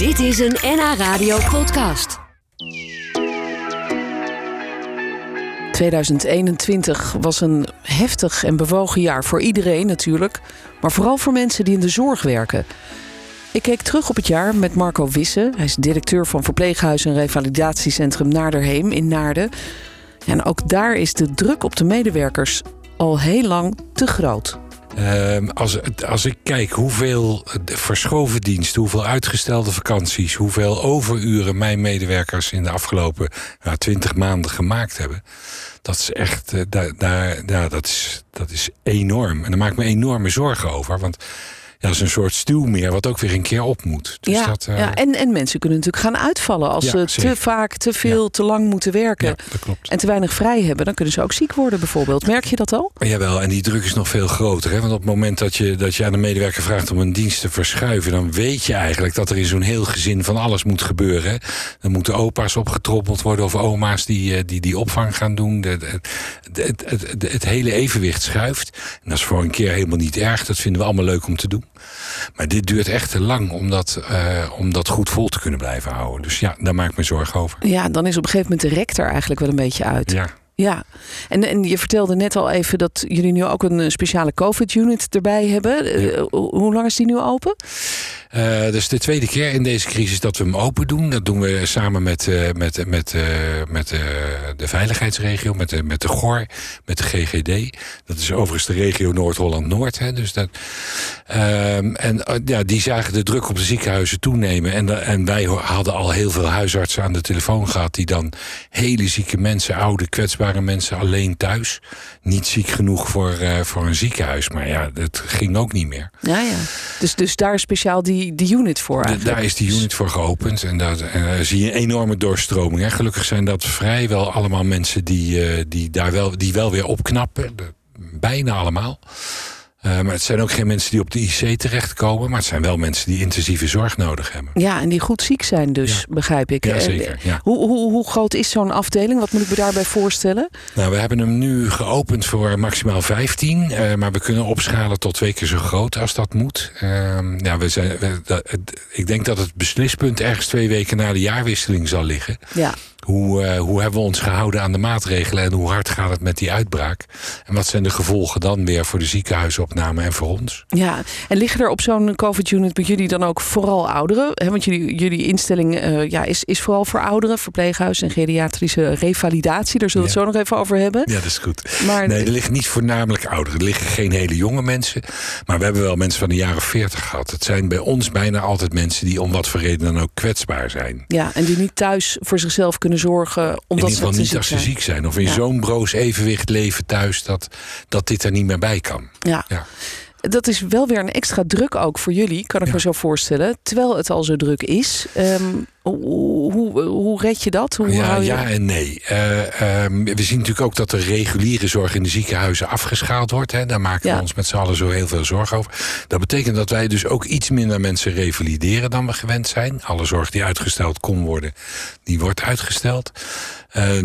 Dit is een NH Radio podcast. 2021 was een heftig en bewogen jaar voor iedereen natuurlijk, maar vooral voor mensen die in de zorg werken. Ik keek terug op het jaar met Marco Wisse. Hij is directeur van verpleeghuis en revalidatiecentrum Naarderheem in Naarden. En ook daar is de druk op de medewerkers al heel lang te groot. Ehm, als, als ik kijk hoeveel verschoven diensten, hoeveel uitgestelde vakanties, hoeveel overuren mijn medewerkers in de afgelopen nou, 20 maanden gemaakt hebben. Dat is echt, uh, daar, dat, is, dat is enorm. En daar maak ik me enorme zorgen over. Want ja, dat is een soort stuwmeer wat ook weer een keer op moet. Dus ja, dat, uh... ja en, en mensen kunnen natuurlijk gaan uitvallen als Ja, ze zeker. te vaak, te veel, Ja. te lang moeten werken. Ja, dat klopt. En te weinig vrij hebben, dan kunnen ze ook ziek worden bijvoorbeeld. Merk je dat al? Jawel, en die druk is nog veel groter. Hè? Want op het moment dat je, dat je aan een medewerker vraagt om een dienst te verschuiven, dan weet je eigenlijk dat er in zo'n heel gezin van alles moet gebeuren. hè. Dan moeten opa's opgetroppeld worden of oma's die eh, die, die opvang gaan doen. De- de- de- het hele evenwicht schuift. En dat is voor een keer helemaal niet erg. Dat vinden we allemaal leuk om te doen. Maar dit duurt echt te lang om dat, eh, om dat goed vol te kunnen blijven houden. Dus ja, daar maak ik me zorgen over. Ja, dan is op een gegeven moment de rek er eigenlijk wel een beetje uit. Ja. Ja, en, en je vertelde net al even dat jullie nu ook een speciale COVID-unit erbij hebben. Eh, ho- hoe lang is die nu open? Dat is de tweede keer in deze crisis dat we hem open doen. Dat doen we samen met, eh, met, met, eh, met eh, de veiligheidsregio, met de, met de GOR, met de GGD. Dat is overigens de regio Noord-Holland-Noord. Dus dat, ehm, en ja, die zagen de druk op de ziekenhuizen toenemen. En, en wij hadden al heel veel huisartsen aan de telefoon gehad... die dan hele zieke mensen, oude, kwetsbare mensen alleen thuis... niet ziek genoeg voor, voor een ziekenhuis. Maar ja, dat ging ook niet meer. Ja, ja. Dus, dus daar is speciaal die, die unit voor eigenlijk. daar is die unit voor geopend. En daar en daar zie je een enorme doorstroming. Hè. Gelukkig zijn dat vrijwel allemaal mensen die, eh, die daar wel, die wel weer opknappen. Bijna allemaal. Eh, maar het zijn ook geen mensen die op de IC terechtkomen. Maar het zijn wel mensen die intensieve zorg nodig hebben. Ja, en die goed ziek zijn dus, Ja. begrijp ik. Ja, En, zeker, eh, ja. Hoe, hoe, hoe groot is zo'n afdeling? Wat moet ik me daarbij voorstellen? Nou, we hebben hem nu geopend voor maximaal 15. eh, maar we kunnen opschalen tot twee keer zo groot als dat moet. Ehm, ja, we zijn, we- dat- het- ik denk dat het beslispunt ergens twee weken na de jaarwisseling zal liggen. Ja. Hoe, eh, hoe hebben we ons gehouden aan de maatregelen en hoe hard gaat het met die uitbraak? En wat zijn de gevolgen dan weer voor de ziekenhuisopname en voor ons? Ja, en liggen er op zo'n COVID-unit bij jullie dan ook vooral ouderen? Want jullie, jullie instelling eh, ja, is, is vooral voor ouderen, verpleeghuis en geriatrische revalidatie. Daar zullen we het zo nog even over hebben. Ja, dat is goed. Maar Nee, er liggen niet voornamelijk ouderen. Er liggen geen hele jonge mensen. Maar we hebben wel mensen van de jaren 40 gehad. Het zijn bij ons bijna altijd mensen die om wat voor reden dan ook kwetsbaar zijn. Ja, en die niet thuis voor zichzelf kunnen zorgen In omdat ieder ze geval niet als ze ziek zijn. Of in Ja. zo'n broos evenwicht leven thuis dat, dat dit er niet meer bij kan. Ja. Ja. Dat is wel weer een extra druk ook voor jullie, kan ik Ja. me zo voorstellen. Terwijl het al zo druk is. Ehm, hoe, hoe, hoe red je dat? Hoe Ja, je... ja en nee. Eh, ehm, we zien natuurlijk ook dat de reguliere zorg in de ziekenhuizen afgeschaald wordt. Hè. Daar maken Ja. we ons met z'n allen zo heel veel zorgen over. Dat betekent dat wij dus ook iets minder mensen revalideren dan we gewend zijn. Alle zorg die uitgesteld kon worden, die wordt uitgesteld.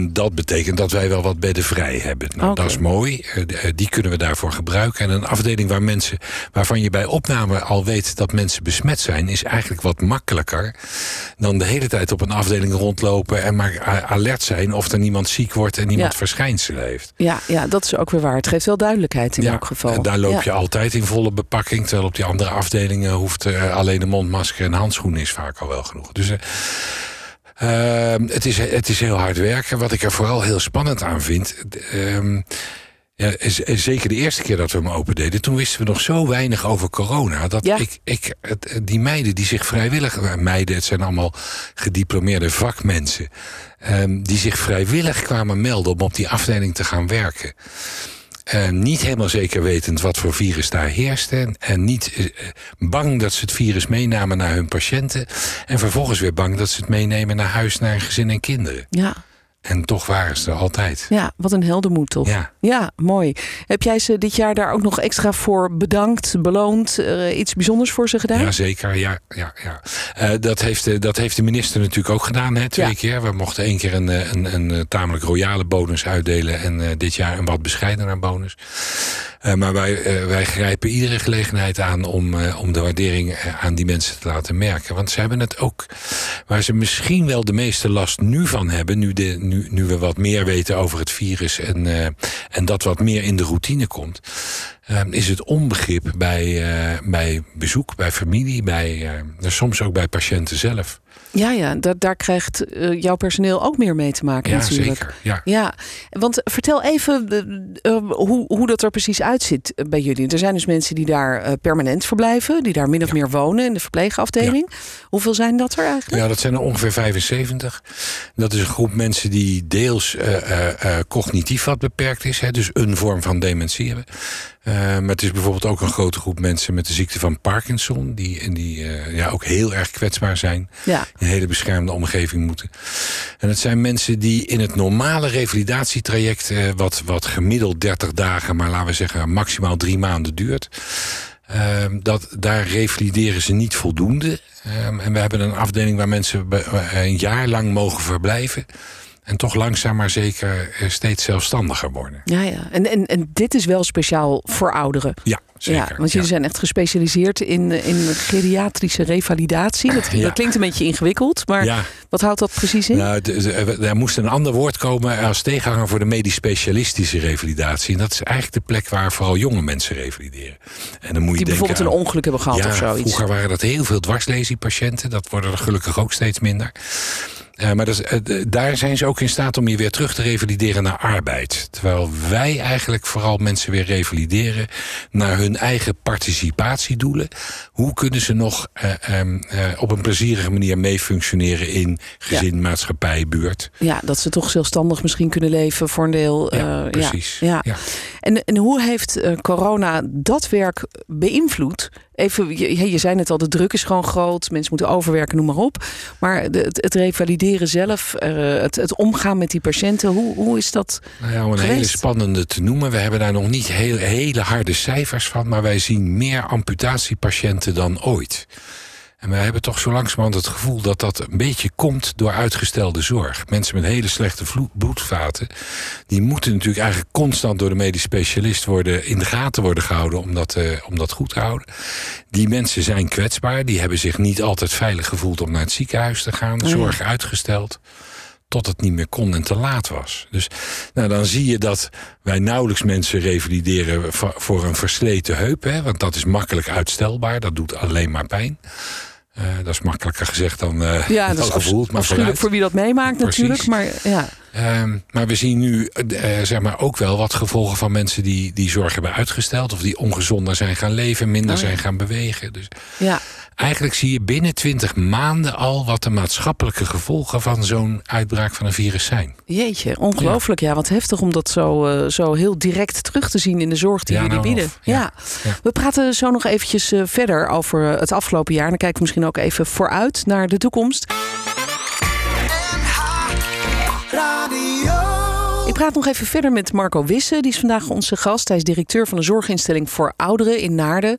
Dat betekent dat wij wel wat bedden vrij hebben. Nou. Dat is mooi. Eh, eh, die kunnen we daarvoor gebruiken. En een afdeling waar mensen, waarvan je bij opname al weet dat mensen besmet zijn, is eigenlijk wat makkelijker dan de hele tijd op een afdeling rondlopen en maar alert zijn of er niemand ziek wordt en niemand Ja. verschijnselen heeft. Ja, ja, dat is ook weer waar. Het geeft wel duidelijkheid in elk geval. en daar loop je altijd in volle bepakking. Terwijl op die andere afdelingen hoeft eh, alleen een mondmasker en handschoenen is vaak al wel genoeg. Dus eh, ehm, het, is, het is heel hard werken. Wat ik er vooral heel spannend aan vind. Ja, zeker de eerste keer dat we hem open deden, toen wisten we nog zo weinig over corona. Dat Ja. ik, die meiden die zich vrijwillig. eh, Meiden, het zijn allemaal gediplomeerde vakmensen. ehm, die zich vrijwillig kwamen melden om op die afdeling te gaan werken. Eh, niet helemaal zeker wetend wat voor virus daar heerste. En, en niet eh, bang dat ze het virus meenamen naar hun patiënten. En vervolgens weer bang dat ze het meenemen naar huis, naar hun gezin en kinderen. Ja. En toch waren ze er altijd. Ja, wat een heldenmoed toch? Ja. ja, mooi. Heb jij ze dit jaar daar ook nog extra voor bedankt, beloond, uh, iets bijzonders voor ze gedaan? Ja, zeker. Ja, ja, ja. Uh, dat, heeft, dat heeft de minister natuurlijk ook gedaan, hè, twee ja. keer. We mochten één keer een, een, een, een tamelijk royale bonus uitdelen en dit jaar een wat bescheidener bonus. Maar wij, wij grijpen iedere gelegenheid aan om, om de waardering aan die mensen te laten merken. Want ze hebben het ook, waar ze misschien wel de meeste last nu van hebben, nu, de, nu, nu we wat meer weten over het virus en, en dat wat meer in de routine komt, is het onbegrip bij, uh, bij bezoek, bij familie, bij, soms ook bij patiënten zelf. Ja, ja daar, daar krijgt uh, jouw personeel ook meer mee te maken ja, natuurlijk. Zeker, ja, ja. Want vertel even uh, hoe, hoe dat er precies uitziet bij jullie. Er zijn dus mensen die daar uh, permanent verblijven, die daar min of ja. meer wonen in de verpleegafdeling. Ja. Hoeveel zijn dat er eigenlijk? Ja, dat zijn er ongeveer 75. Dat is een groep mensen die deels cognitief wat beperkt is, hè, dus een vorm van dementie hebben. Uh, maar het is bijvoorbeeld ook een grote groep mensen met de ziekte van Parkinson. Die, en die uh, ja, ook heel erg kwetsbaar zijn. Ja. In een hele beschermde omgeving moeten. En het zijn mensen die in het normale revalidatietraject... Uh, wat, wat gemiddeld 30 dagen, maar laten we zeggen maximaal drie maanden duurt... dat, daar revalideren ze niet voldoende. en we hebben een afdeling waar mensen een jaar lang mogen verblijven... En toch langzaam maar zeker steeds zelfstandiger worden. Ja, ja. En, en, en dit is wel speciaal voor ouderen. Ja, zeker. Ja, want jullie zijn echt gespecialiseerd in, in geriatrische revalidatie. Dat, klinkt een beetje ingewikkeld, maar wat houdt dat precies in? Nou, er moest een ander woord komen als tegenhanger voor de medisch specialistische revalidatie. En dat is eigenlijk de plek waar vooral jonge mensen revalideren. En dan moet je Die bijvoorbeeld aan, een ongeluk hebben gehad ja, of zoiets. Vroeger waren dat heel veel dwarslesiepatiënten. Dat worden er gelukkig ook steeds minder. Uh, maar uh, daar zijn ze ook in staat om je weer terug te revalideren naar arbeid. Terwijl wij eigenlijk vooral mensen weer revalideren naar hun eigen participatiedoelen. Hoe kunnen ze nog uh, um, op een plezierige manier meefunctioneren in gezin, ja. maatschappij, buurt? Ja, dat ze toch zelfstandig misschien kunnen leven voor een deel. Ja, precies. Ja, ja. En, en hoe heeft corona dat werk beïnvloed? Even, je, je zei net al, de druk is gewoon groot. Mensen moeten overwerken, noem maar op. Maar de, het, het, revalideren zelf, uh, het, het, omgaan met die patiënten, hoe, hoe is dat nou ja, Om een geweest? hele spannende te noemen. We hebben daar nog niet heel, hele harde cijfers van. Maar wij zien meer amputatiepatiënten dan ooit. En wij hebben toch zo langzamerhand het gevoel dat dat een beetje komt door uitgestelde zorg. Mensen met hele slechte bloedvaten, die moeten natuurlijk eigenlijk constant door de medisch specialist worden, in de gaten worden gehouden om dat, uh, om dat goed te houden. Die mensen zijn kwetsbaar, die hebben zich niet altijd veilig gevoeld om naar het ziekenhuis te gaan, de zorg uitgesteld tot het niet meer kon en te laat was. Dus nou, dan zie je dat wij nauwelijks mensen revalideren voor een versleten heup. Hè, want dat is makkelijk uitstelbaar, dat doet alleen maar pijn. Uh, dat is makkelijker gezegd dan, uh, ja, dat is gevoeld. Maar voor wie dat meemaakt Precies. natuurlijk. Maar, ja. Um, maar we zien nu uh, zeg maar ook wel wat gevolgen van mensen die, die zorg hebben uitgesteld. Of die ongezonder zijn gaan leven, minder Oh, ja. zijn gaan bewegen. Dus ja. Eigenlijk zie je binnen 20 maanden al wat de maatschappelijke gevolgen van zo'n uitbraak van een virus zijn. Jeetje, ongelooflijk. Ja, wat heftig om dat zo, uh, zo heel direct terug te zien in de zorg die Ja, jullie nou bieden. of, ja. Ja. We praten zo nog eventjes uh, verder over het afgelopen jaar. En dan kijken we misschien ook even vooruit naar de toekomst. Praat nog even verder met Marco Wisse. Die is vandaag onze gast. Hij is directeur van een zorginstelling voor ouderen in Naarden.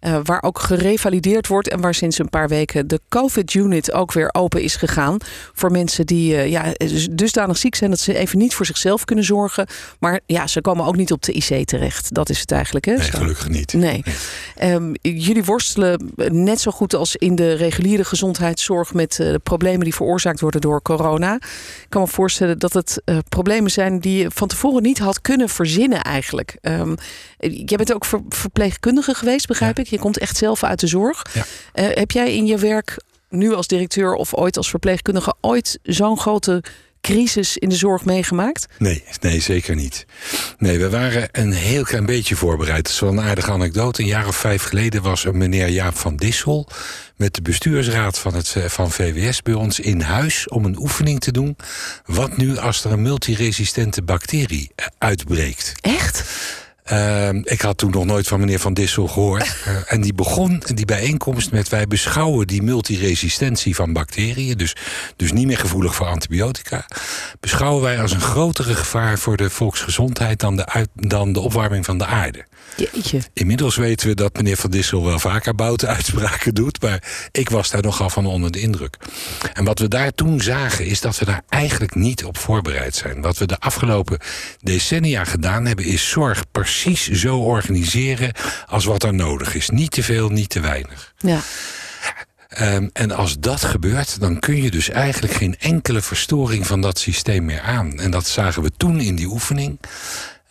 Uh, waar ook gerevalideerd wordt en waar sinds een paar weken de COVID-unit ook weer open is gegaan. Voor mensen die uh, ja, dusdanig ziek zijn dat ze even niet voor zichzelf kunnen zorgen. Maar ja, ze komen ook niet op de IC terecht. Dat is het eigenlijk. Hè? Nee, gelukkig niet. Nee. Um, jullie worstelen net zo goed als in de reguliere gezondheidszorg met uh, de problemen die veroorzaakt worden door corona. Ik kan me voorstellen dat het problemen zijn die je van tevoren niet had kunnen verzinnen eigenlijk. Um, jij bent ook ver verpleegkundige geweest, begrijp ja. ik? Je komt echt zelf uit de zorg. Ja. Uh, heb jij in je werk nu als directeur of ooit als verpleegkundige ooit zo'n grote crisis in de zorg meegemaakt? Nee, nee, zeker niet. Nee, we waren een heel klein beetje voorbereid. Dat is wel een aardige anekdote. Een jaar of vijf geleden was er meneer Jaap van Dissel... met de bestuursraad van, het, van VWS bij ons in huis... om een oefening te doen. Wat nu als er een multiresistente bacterie uitbreekt? Echt? Ehm, ik had toen nog nooit van meneer Van Dissel gehoord. Uh, en die begon die bijeenkomst met... wij beschouwen die multiresistentie van bacteriën... Dus, dus niet meer gevoelig voor antibiotica... beschouwen wij als een grotere gevaar voor de volksgezondheid... dan de, uit, dan de opwarming van de aarde. Jeetje. Inmiddels weten we dat meneer Van Dissel wel vaker bouten uitspraken doet... maar ik was daar nogal van onder de indruk. En wat we daar toen zagen is dat we daar eigenlijk niet op voorbereid zijn. Wat we de afgelopen decennia gedaan hebben... is zorg precies zo organiseren als wat er nodig is. Niet te veel, niet te weinig. Ja. Um, en als dat gebeurt, dan kun je dus eigenlijk geen enkele verstoring van dat systeem meer aan. En dat zagen we toen in die oefening.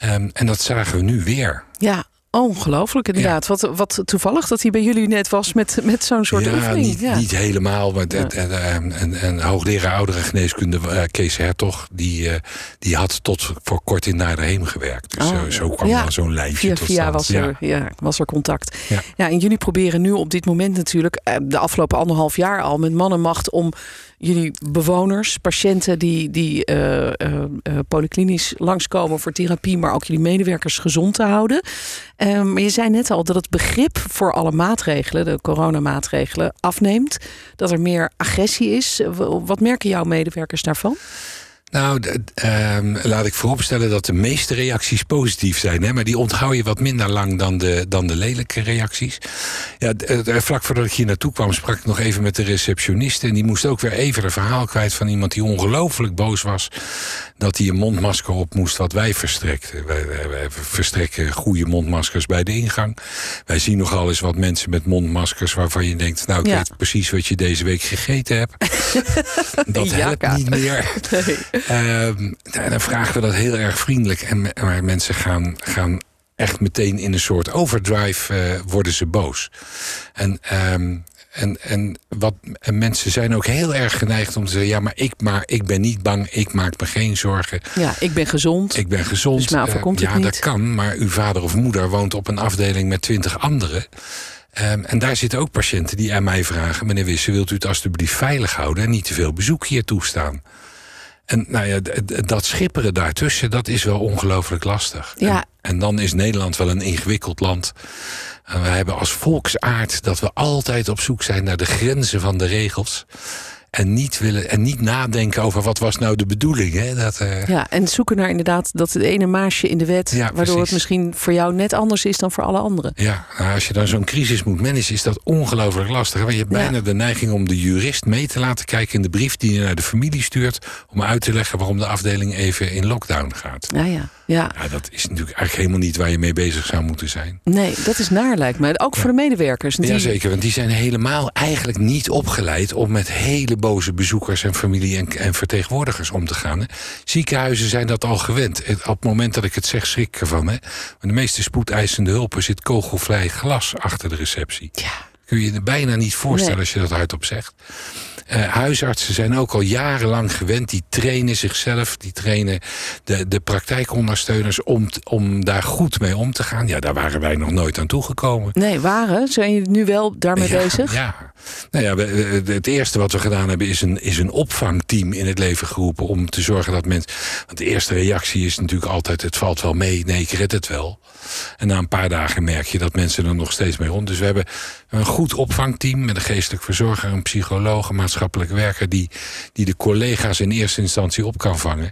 Um, en dat zagen we nu weer. Ja, Ongelooflijk, inderdaad. Wat, wat toevallig dat hij bij jullie net was met, met zo'n soort ja, oefening. Niet, ja, niet helemaal. Maar Ja. en, en, en, hoogleraar oudere geneeskunde uh, Kees Hertog... Die, uh, die had tot voor kort in Naardenheem gewerkt. Dus Oh, zo, zo kwam dan zo'n lijntje Via, tot via stand. was, Ja. er, ja, was er contact. Ja. En jullie proberen nu op dit moment natuurlijk, eh, de afgelopen anderhalf jaar al, met man en macht om jullie bewoners, patiënten die, die eh, eh, polyklinisch langskomen voor therapie, maar ook jullie medewerkers gezond te houden. Maar je zei net al dat het begrip voor alle maatregelen, de coronamaatregelen, afneemt. Dat er meer agressie is. Wat merken jouw medewerkers daarvan? Nou, ehm, laat ik vooropstellen dat de meeste reacties positief zijn. Hè? Maar die onthoud je wat minder lang dan de, dan de lelijke reacties. Ja, d- eh, vlak voordat ik hier naartoe kwam sprak ik nog even met de receptioniste. En die moest ook weer even een verhaal kwijt van iemand die ongelooflijk boos was. Dat hij een mondmasker op moest wat wij verstrekten. Wij, wij- wij verstrekken goede mondmaskers bij de ingang. Wij zien nogal eens wat mensen met mondmaskers waarvan je denkt... nou, ik Ja. weet precies wat je deze week gegeten hebt. dat helpt niet meer. nou, dan vragen we dat heel erg vriendelijk. En, maar mensen gaan, gaan echt meteen in een soort overdrive eh, worden ze boos. En, ehm, en, en, wat, en mensen zijn ook heel erg geneigd om te zeggen... ja, maar ik, maar ik ben niet bang, ik maak me geen zorgen. Ja, ik ben gezond. Ik ben gezond. Dus mij Eh, ja, niet. dat kan, maar uw vader of moeder woont op een afdeling met twintig anderen. Ehm, en daar zitten ook patiënten die aan mij vragen... meneer Wisse, wilt u het alstublieft veilig houden... en niet te veel bezoek hier toestaan? En nou ja, dat schipperen daartussen, dat is wel ongelooflijk lastig. Ja. En, en dan is Nederland wel een ingewikkeld land. En we hebben als volksaard dat we altijd op zoek zijn naar de grenzen van de regels. En niet, willen, en niet nadenken over wat was nou de bedoeling. Hè? Dat, eh, Ja, en zoeken naar inderdaad dat het ene maasje in de wet, Ja, waardoor het misschien voor jou net anders is dan voor alle anderen. Ja, nou, als je dan zo'n crisis moet managen, is dat ongelooflijk lastig. Want je hebt Ja. bijna de neiging om de jurist mee te laten kijken in de brief die je naar de familie stuurt. Om uit te leggen waarom de afdeling even in lockdown gaat. Ja, ja. Ja, Ja, dat is natuurlijk eigenlijk helemaal niet waar je mee bezig zou moeten zijn. nee, dat is naar lijkt me. Ook voor de medewerkers. Die- Jazeker, want die zijn helemaal eigenlijk niet opgeleid om met hele bezoekers en familie en, en vertegenwoordigers om te gaan. Hè. Ziekenhuizen zijn dat al gewend. Op het moment dat ik het zeg, schrik ik ervan. Hè. Maar de meeste spoedeisende hulpen zit kogelvrij glas achter de receptie. Ja. Kun je je bijna niet voorstellen Nee. als je dat hardop zegt. Eh, huisartsen zijn ook al jarenlang gewend. Die trainen zichzelf, die trainen de, de praktijkondersteuners om, om daar goed mee om te gaan. Ja, daar waren wij nog nooit aan toegekomen. Nee, waren? Zijn jullie nu wel daarmee ja, bezig? Ja. Nou ja, we- het eerste wat we gedaan hebben is een, is een opvangteam in het leven geroepen. Om te zorgen dat mensen. Want de eerste reactie is natuurlijk altijd: het valt wel mee. Nee, ik red het wel. En na een paar dagen merk je dat mensen er nog steeds mee rond. Dus we hebben een goed opvangteam met een geestelijk verzorger, een psycholoog, een maatschappelijk werker. die, die de collega's in eerste instantie op kan vangen.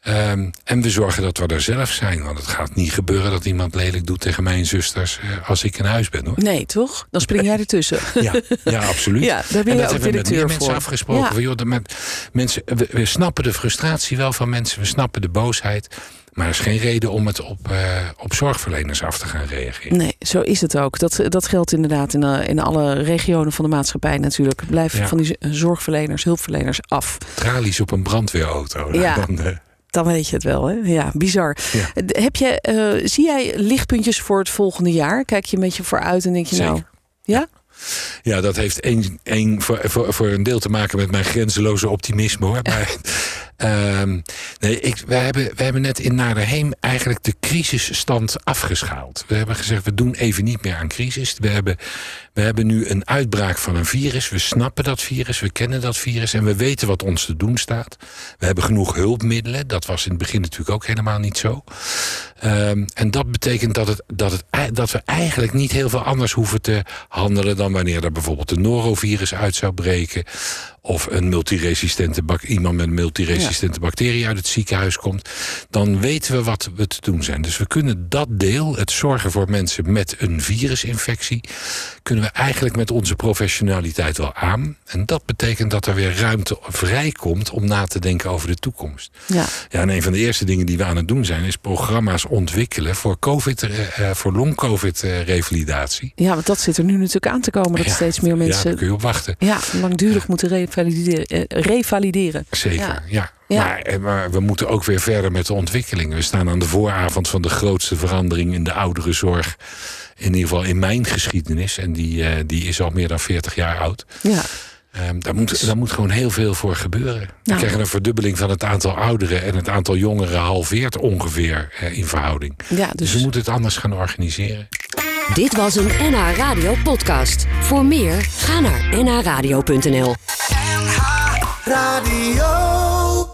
Ehm, en we zorgen dat we er zelf zijn. Want het gaat niet gebeuren dat iemand lelijk doet tegen mijn zusters. eh, als ik in huis ben hoor. Nee, toch? Dan spring jij ertussen. Ja, ja absoluut. Ja, daar ben en dat ook hebben we met meer mensen voor. afgesproken. Ja. Van, joh, dat met mensen, we, we snappen de frustratie wel van mensen. We snappen de boosheid. Maar er is geen reden om het op, eh, op zorgverleners af te gaan reageren. Nee, zo is het ook. Dat, dat geldt inderdaad in, eh, in alle regionen van de maatschappij natuurlijk. Blijf Ja. van die zorgverleners, hulpverleners af. Tralies op een brandweerauto. Nou, Ja. Dan, eh, Dan weet je het wel, hè? Ja, bizar. Ja. Heb je, zie jij lichtpuntjes voor het volgende jaar? Kijk je een beetje vooruit en denk je nou... Ja? ja, dat heeft één, één voor, voor, voor een deel te maken met mijn grenzeloze optimisme hoor. Maar Ehm, nee, we, hebben, hebben net in Naderheem eigenlijk de crisisstand afgeschaald. We hebben gezegd, we doen even niet meer aan crisis. We hebben, we hebben nu een uitbraak van een virus. We snappen dat virus, we kennen dat virus... en we weten wat ons te doen staat. We hebben genoeg hulpmiddelen. Dat was in het begin natuurlijk ook helemaal niet zo. Ehm, en dat betekent dat, het, dat, het, dat we eigenlijk niet heel veel anders hoeven te handelen... dan wanneer er bijvoorbeeld een norovirus uit zou breken of een multiresistente iemand met een multiresistente bacterie uit het ziekenhuis komt, dan weten we wat we te doen zijn. Dus we kunnen dat deel, het zorgen voor mensen met een virusinfectie, kunnen we eigenlijk met onze professionaliteit wel aan. En dat betekent dat er weer ruimte vrijkomt om na te denken over de toekomst. Ja. Ja, en een van de eerste dingen die we aan het doen zijn, is programma's ontwikkelen voor COVID, uh, voor long-COVID-revalidatie. ja, want dat zit er nu natuurlijk aan te komen, dat steeds meer mensen. Ja, daar kun je op wachten. Ja, langdurig moeten revalideren. Eh, revalideren. Zeker, ja. Maar, eh, maar, we moeten ook weer verder met de ontwikkeling. We staan aan de vooravond van de grootste verandering in de ouderenzorg. In ieder geval in mijn geschiedenis. En die, uh, die is al meer dan 40 jaar oud. Ja. Um, daar, moet, daar moet gewoon heel veel voor gebeuren. We nou. krijgen een verdubbeling van het aantal ouderen... en het aantal jongeren halveert ongeveer uh, in verhouding. Ja, dus... dus we moeten het anders gaan organiseren. Dit was een NH Radio podcast. Voor meer, ga naar nhradio.nl NH Radio